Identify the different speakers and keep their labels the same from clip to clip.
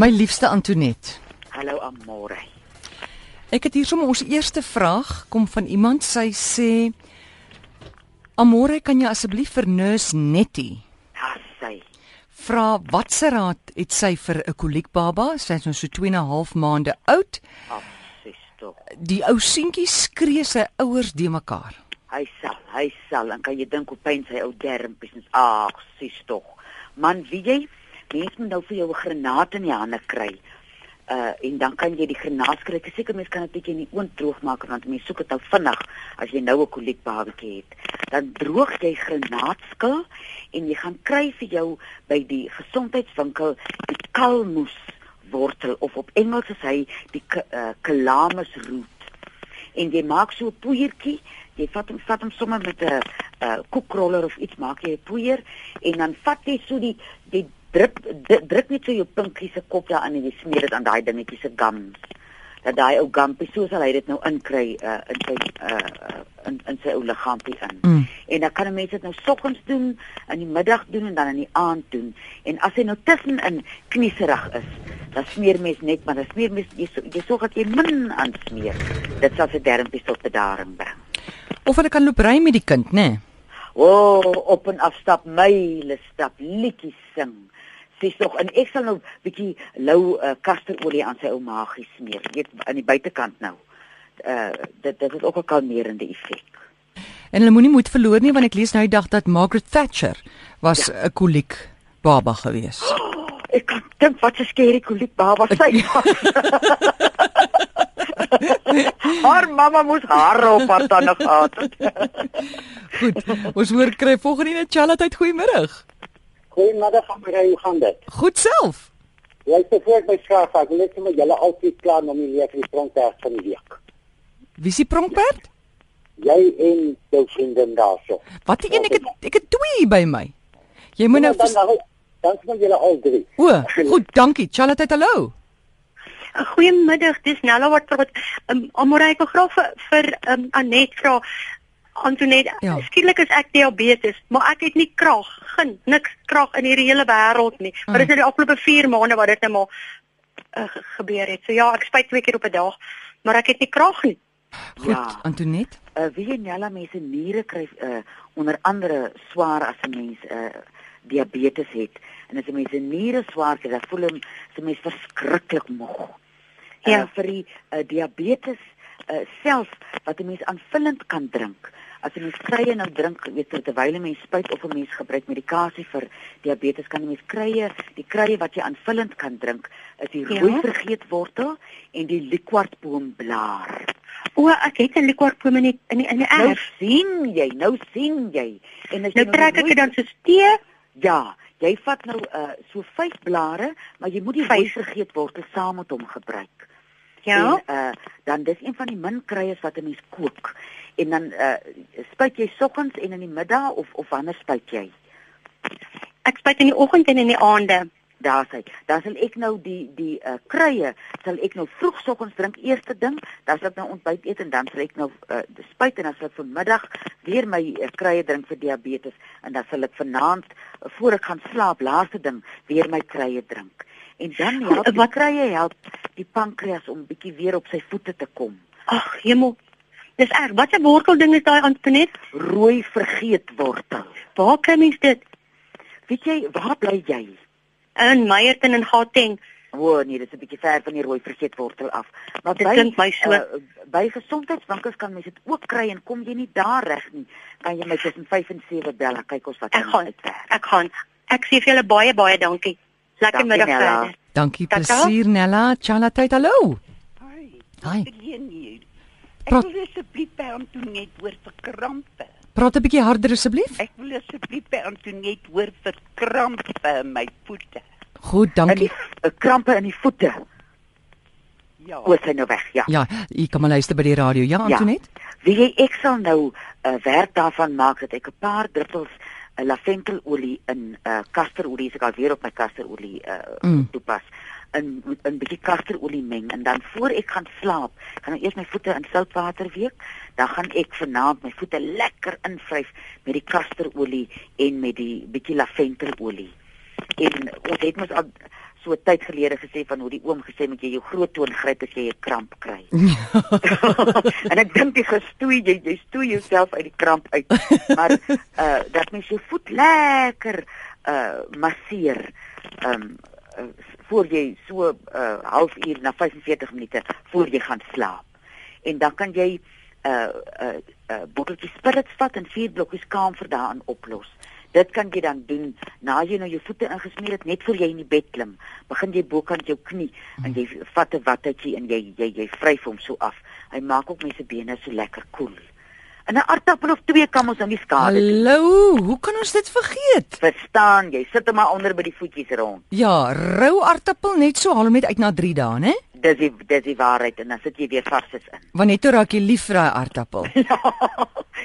Speaker 1: My liefste Antoinette.
Speaker 2: Hallo Amore.
Speaker 1: Ek het hier sommer ons eerste vraag kom van iemand sy sê Amore, kan jy asseblief vir nurse Nettie
Speaker 2: Ja, sy.
Speaker 1: vra watse raad het sy vir 'n koliekbaba? Sy is nou so 2 en 'n half maande oud.
Speaker 2: Ag, sis tog.
Speaker 1: Die ou seentjie skree sy ouers de mekaar.
Speaker 2: Hy sal, hy sal. En kan jy dink hoe pyn sy ou dermpies is? Ag, sis tog. Man, wie jy mens moet nou vir jou 'n granaat in die hande kry. Uh en dan kan jy die granaat is seker mense kan dit bietjie in die oond droog maak want mense soek dit nou vinnig as jy nou 'n koliekbabatjie het. Dan droog jy granaatskil en jy gaan kry vir jou by die gesondheidswinkel die kalmoes wortel of op Engels is hy die k- uh, calamus root en jy maak so 'n poeiertjie jy vat hom vat hom sommer met 'n uh, koekroller of iets maak jy 'n poeier en dan vat jy so die die druk di- druk net so jou pinkie se kop daarin en jy smeer dit aan daai dingetjie se gums dat daai ou gumpie so sal hy dit nou inkry uh, in sy uh, in in sy ou liggaampie in.
Speaker 1: Mm.
Speaker 2: En dan kan 'n mens dit nou soggens doen, in die middag doen en dan in die aand doen. En as hy nou tussenin knieserig is, dan smeer mens net, maar dan smeer mens jy, so- jy sorg dat jy min aansmeer. Dit sal sy dermpies tot bedaring bring.
Speaker 1: Of hulle kan loop ry met die kind, né? Nee?
Speaker 2: O, oh, op en af stap, myle stap, liedjies sing. Sies tog en ek sal nou bietjie lou uh, kasterolie aan sy ou maagie smeer, weet aan die buitekant nou. Uh dit dit het ook 'n kalmerende effek.
Speaker 1: En hulle moenie moed verloor nie want ek lees nou die dag dat Margaret Thatcher was 'n ja. koliek baba gewees.
Speaker 2: Ek kan dink wat 'n skerry koliek baba sy was. haar mamma moes haar op haar tande gehad het.
Speaker 1: Goed. Ons hoor kry volgende net Charlotte goeiemôre.
Speaker 3: Goeiemiddag Amrei, hoe gaan dit?
Speaker 1: Goed self.
Speaker 3: Jy is voor my vraag, ek wil net sommer julle altyd klaar om die leer vir die grondweg van die week.
Speaker 1: Wie is die pronkperd?
Speaker 3: Jy en jou vriendin daarso.
Speaker 1: Wat die een ek het ek het twee hier by my. Jy moet nou
Speaker 3: dan dan dan sien julle al drie.
Speaker 1: O, goed, dankie. Charlotte, hallo.
Speaker 4: Goeiemiddag, dis Nella wat praat. Um, Amore ek wil graag vir vir um, Anet vra. Antoinette,
Speaker 1: Ja.
Speaker 4: skielik is ek diabetes, maar ek het nie krag, geen niks krag in hierdie hele wêreld nie. Maar dis nou die afgelope 4 maande wat dit nou maar uh, ge- gebeur het. So ja, ek spuit twee keer op 'n dag, maar ek het nie krag nie.
Speaker 1: Goed,
Speaker 2: Ja.
Speaker 1: Antoinette.
Speaker 2: Uh wie jy Nella mense niere kry uh onder andere swaar as 'n mens uh diabetes het. En as 'n mens se niere swaar kry, dan voel hom se mens verskriklik moeg.
Speaker 4: Ja.
Speaker 2: Uh, vir die uh, diabetes uh self wat 'n mens aanvullend kan drink. As 'n mens krye nou drink, weet jy terwyl 'n mens spuit of 'n mens gebruik medikasie vir diabetes kan 'n mens krye, die krye wat jy aanvullend kan drink, is die
Speaker 4: Ja.
Speaker 2: rooi vergeetwortel en die liquortboomblaar.
Speaker 4: O, ek het 'n likwartboom in die in die, in die
Speaker 2: Nou
Speaker 4: erf.
Speaker 2: sien jy, nou sien jy. En as jy
Speaker 4: Nou trek ek dit dan so tee.
Speaker 2: Ja, jy vat nou uh so 5 blare, maar jy moet die
Speaker 4: Vyf.
Speaker 2: vergeetwortel saam met hom gebruik.
Speaker 4: Ja.
Speaker 2: En uh dan dis een van die min kruies wat 'n mens kook. En dan uh spuit jy soggens en in die middag of of wanneer spuit jy?
Speaker 4: Ek spuit in die oggend en in die aande.
Speaker 2: Daar sê, dan sal ek nou die die uh kruie sal ek nou vroeg soggens drink eerste ding, dan sal ek nou ontbyt eet en dan sal ek nou uh spuit en dan sal ek vanmiddag weer my uh, kruie drink vir diabetes en dan sal ek vanaand uh, voor ek gaan slaap laaste ding weer my kruie drink. En dan help die
Speaker 4: Wat-
Speaker 2: kruie help die pankreas om bietjie weer op sy voete te kom.
Speaker 4: Ag, hemel. Dis erg. Wat 'n wortelding is daai Antoinette?
Speaker 2: Rooi vergeetwortel.
Speaker 4: Waar kry mens dit?
Speaker 2: Weet jy waar bly jy?
Speaker 4: In Meyerton en Gauteng.
Speaker 2: O oh, nee, dis 'n bietjie ver van die rooi vergeetwortel af. Maar
Speaker 4: Dit klink my so.
Speaker 2: uh, by gesondheidswinkels kan mens dit ook kry en kom jy nie daar reg nie, kan jy my tussen 5 en 7 bel en kyk ons wat
Speaker 4: Ek
Speaker 2: kan
Speaker 4: gaan.
Speaker 2: uitwerk.
Speaker 4: Ek gaan. Ek sê vir julle baie baie dankie. Lekker
Speaker 2: Dankie,
Speaker 4: middag verder.
Speaker 1: Dankie,
Speaker 4: Tata.
Speaker 1: plesier Nella. Charlotte, hallo.
Speaker 5: Hi.
Speaker 1: Hi.
Speaker 5: Ek
Speaker 1: Praat-
Speaker 5: wil asseblief by Antoinette hoor vir krampe.
Speaker 1: Praat 'n bietjie harder asseblief.
Speaker 5: Ek wil asseblief by Antoinette hoor vir krampe in my voete.
Speaker 1: Goed,
Speaker 2: En
Speaker 1: dankie.
Speaker 2: die uh, krampe in die voete.
Speaker 5: Ja.
Speaker 2: O, sy nou weg, ja.
Speaker 1: Ja, jy kan maar luister by die radio. Ja, Antoinette.
Speaker 2: Wie jy ek sal nou 'n uh, werk daarvan maak dat ek 'n paar druppels uh, laventelolie in uh, kasterolie, as ek al weer op my kasterolie uh,
Speaker 1: Mm.
Speaker 2: mm. toepas, in 'n bietjie kasterolie meng en dan voor ek gaan slaap, gaan ek eers my voete in soutwater week, dan gaan ek vanaand my voete lekker invryf met die kasterolie en met die bietjie laventelolie. En ons het mos al so tyd gelede gesê van hoe die oom gesê moet jy jou groot toon gryp as jy 'n kramp kry. en ek dink jy gestoei jy jy stoei jouself uit die kramp uit. Maar uh dat mens jou voet lekker uh masseer. Ehm um, voor jy so 'n uh, halfuur na 45 minute voor jy gaan slaap. En dan kan jy 'n uh, 'n uh, uh, botteltjie spirits vat en vier blokkies kamfer daarin oplos. Dit kan jy dan doen na jy nou jou voete ingesmeer het net voor jy in die bed klim. Begin jy bokant jou knie en jy vat 'n wattetjie en jy jy jy vryf hom so af. Hy maak ook mense bene so lekker koel. Cool. En 'n aardappel of twee kan ons nou nie skade
Speaker 1: doen. Hallo, hoe kan ons dit vergeet?
Speaker 2: Verstaan jy? Sit hom maar onder by die voetjies rond.
Speaker 1: Ja, rou aardappel net so haal hom net uit na 3 dae, né?
Speaker 2: Dis die dis die waarheid en dan sit jy weer vas is in.
Speaker 1: Wanneer toe raak jy lief vir daai aardappel?
Speaker 2: ja.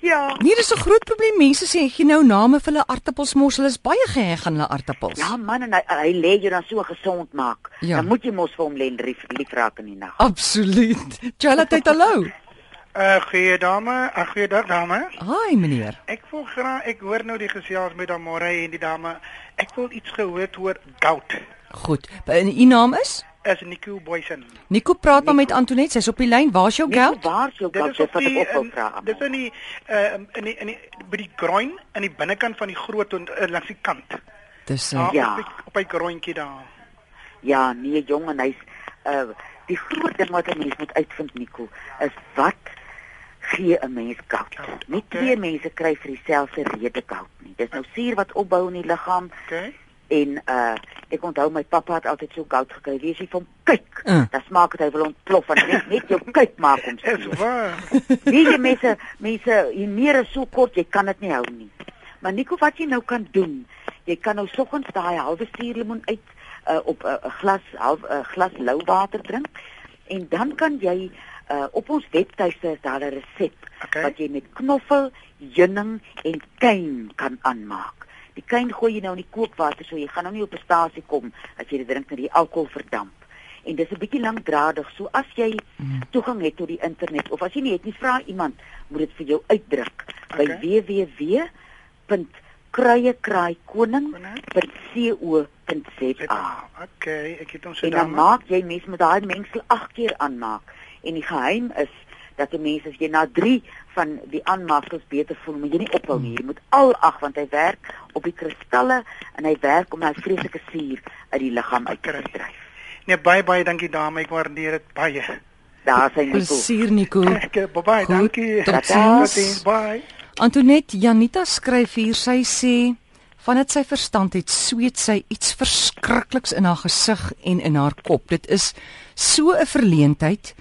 Speaker 2: Ja.
Speaker 1: Nee, dis 'n groot probleem. Mense sê jy nou name vir hulle aardappels mos, hulle is baie geheg aan hulle aardappels.
Speaker 2: Ja man, en hy, hy lê jou dan so gesond maak. Ja. Dan moet jy mos vir hom lê lief, lief raak in die nag.
Speaker 1: Absoluut. Charlotte, hallo.
Speaker 6: Uh goeie dame, 'n uh, goeie dag dame.
Speaker 1: Haai meneer.
Speaker 6: Ek wil graag ek hoor nou die gesels met Amore en die dame. Ek wil iets gehoor oor gout.
Speaker 1: Goed. En u naam is?
Speaker 6: Is Nico Boysen.
Speaker 1: Nico praat maar met Antoinette, sy's op die lyn. Waar's jou gout?
Speaker 2: Waar's jou gout? Dis wat ek op vra.
Speaker 6: Dis in die uh in die in die by die groin aan die binnekant van die groot en uh, langs die kant.
Speaker 1: Dis
Speaker 2: uh, ja.
Speaker 6: op op die grointjie daar.
Speaker 2: Ja, nee jong en hy's uh die groot ding wat 'n mens moet uitvind Nico is wat gee 'n mens gout. Nie twee mense kry vir dieselfde rede gout nie. Dis nou suur wat opbou in die liggaam.
Speaker 6: Okay.
Speaker 2: En uh ek onthou my pappa het altyd so gout gekry. Wie is hy van kyk? Uh. Dan smaak dit hy wil ontplof en net net jou kyk maak hom.
Speaker 6: Dis waar.
Speaker 2: Wie jy mense mense hier meer is so kort, jy kan dit nie hou nie. Maar Nico wat jy nou kan doen, jy kan nou soggens daai halwe suurlemoen uit uh op 'n uh, glas half 'n uh, glas lou water drink en dan kan jy uh op ons webtuiste is daar 'n resep
Speaker 6: okay.
Speaker 2: wat jy met knoffel, heuning en kuyn kan aanmaak. Die kuyn gooi jy nou in die kookwater so jy gaan nou nie op 'n stasie kom as jy dit drink met die alkohol verdamp. En dis 'n bietjie lankdradig. So as jy mm. toegang het tot die internet of as jy nie het nie, vra iemand moet dit vir jou uitdruk okay. by www.kruiekraaikoning.co.za.
Speaker 6: Okay, ek het ons
Speaker 2: En dan maak jy mens met daai mengsel 8 keer aanmaak en die geheim is dat die mense as jy na 3 van die aanmaakels beter voel, moet jy nie ophou nie. Jy moet al 8 want hy werk op die kristalle en hy werk om daai vreeslike suur uit die liggaam uit te dryf.
Speaker 6: Nee, baie baie dankie dame, ek waardeer dit baie.
Speaker 2: Daar sien
Speaker 1: jy. Suur Nico.
Speaker 6: Bye bye, dankie.
Speaker 1: Totsiens.
Speaker 6: Bye.
Speaker 1: Antoinette Janita skryf hier, sy sê vandat sy verstand het, sweet sy iets verskrikliks in haar gesig en in haar kop. Dit is so 'n verleentheid.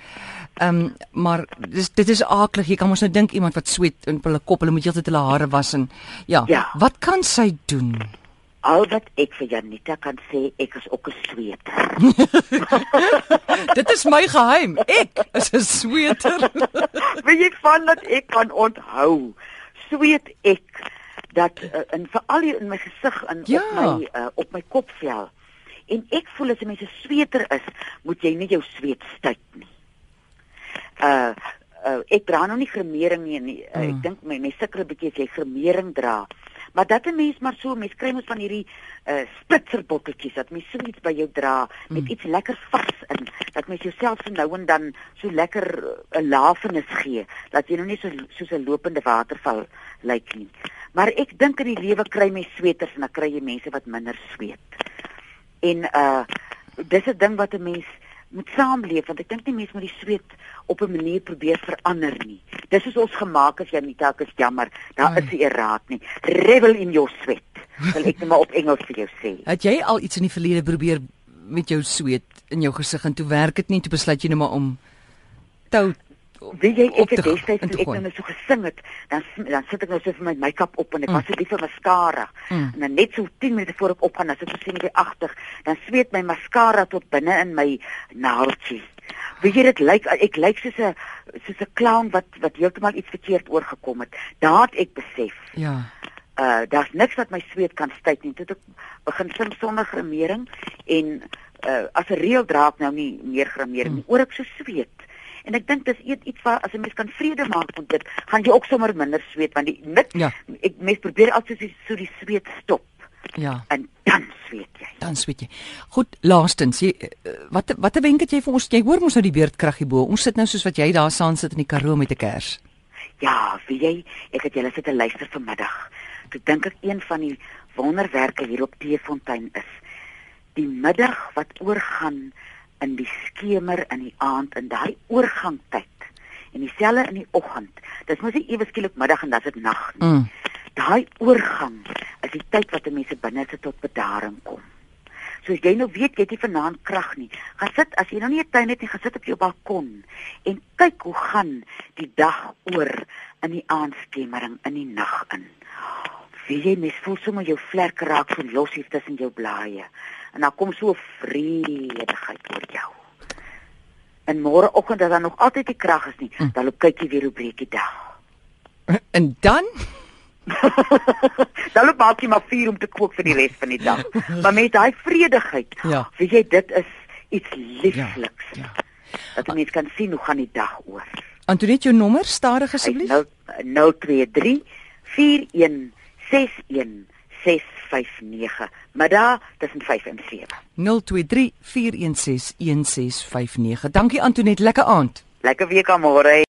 Speaker 1: Ehm um, maar dis dit is aaklig. Jy kan mos nou dink iemand wat sweet in hulle kop, hulle moet heeltyd hulle hare was en ja,
Speaker 2: ja.
Speaker 1: wat kan sy doen?
Speaker 2: Al wat ek vir Janita kan sê, ek is ook 'n sweeter.
Speaker 1: dit is my geheim. Ek is 'n sweeter.
Speaker 2: Weet jy van dat ek kan onthou? Sweet ek dat uh, in veral hier in my gesig en ja. op my uh, op my kopvel. En ek voel as 'n mens 'n sweeter is, moet jy nie jou sweet styt nie. Uh, uh ek dra nou nie gremering nie. nie. Uh, mm. Ek dink my my sukkel 'n bietjie as jy gremering dra. Maar dat 'n mens maar so, mens kry mos van hierdie uh spitserbotteltjies dat mens so iets by jou dra met mm. iets lekker vas in, dat mens jouself so nou en dan so lekker 'n uh, lafenis gee, dat jy nou nie so soos 'n lopende waterval lyk nie. Maar ek dink in die lewe kry mens sweeters en dan kry jy mense wat minder sweet. En uh dis 'n ding wat 'n mens moet saamleef want ek dink nie mense moet die sweet op 'n manier probeer verander nie. Dis is ons gemaak as jy nie dalk is jammer, daar is 'n raad nie. Revel in your sweat. Sal ek net maar op Engels vir jou sê.
Speaker 1: Het jy al iets in die verlede probeer met jou sweet in jou gesig en toe werk dit nie, toe besluit jy net maar om tou
Speaker 2: Wie jy ek het destyds toe ek nou so gesing het, dan dan sit ek nou so vir my make-up op en ek mm. was so lief vir mascara. Mm. En dan net so 10 minute voor ek opgaan, dan sit ek so sien by 80, dan sweet my mascara tot binne in my naaltjies. Wie jy dit lyk ek lyk soos 'n soos 'n clown wat wat heeltemal iets verkeerd oorgekom het. Daar het ek besef.
Speaker 1: Ja.
Speaker 2: Uh daar's niks wat my sweet kan styt nie. Toe ek begin sing sonder grimering en uh as 'n reël dra ek nou nie meer grimering nie. Mm. Oor ek so sweet. En ek dink dis iets wat as 'n mens kan vrede maak met dit, gaan jy ook sommer minder sweet want die nik ja. ek mens probeer altyd so die sweet stop.
Speaker 1: Ja,
Speaker 2: en dan sweet jy.
Speaker 1: dan weet jy. Goed, laastens, jy eh, wat watter wenk het jy vir ons? Jy hoor mos nou die beerdkrag hier bo. Ons sit nou soos wat jy daar saam sit in die Karoo met 'n kers.
Speaker 2: Ja, weet jy, ek het julle sit te luister vanmiddag. Toe dink ek een van die wonderwerke hier op Teefontein is die middag wat oorgaan in die skemer in die aand in daai oorgangtyd en dieselfde in die oggend. Dis mos nie ewe skielik middag en dan is dit nag nie.
Speaker 1: Mm.
Speaker 2: Daai oorgang is die tyd wat mense binne sit tot bedaring kom. So as jy nou weet jy het nie vanaand krag nie, gaan sit as jy nou nie 'n tuin het nie, gaan sit op jou balkon en kyk hoe gaan die dag oor in die aandskemering in die nag in. Wie jy mens voel sommer jou vlerke raak so los hier tussen jou blaaie en dan kom so vredigheid oor jou. En môreoggend as daar nog altyd nie krag is nie, dan loop kyk jy weer hoe breek die dag.
Speaker 1: En dan
Speaker 2: dan loop maak jy maar vuur om te kook vir die res van die dag. maar met daai vredigheid,
Speaker 1: Ja.
Speaker 2: weet jy dit is iets liefliks.
Speaker 1: ja.
Speaker 2: Dat 'n mens kan sien hoe gaan die dag oor.
Speaker 1: Antoinette jou nommer stadig asseblief.
Speaker 2: nou 023 4161 659 middag tussen 5 en 7.
Speaker 1: 023 416 1659. Dankie Antoinette, lekker aand.
Speaker 2: Lekker week aan môre.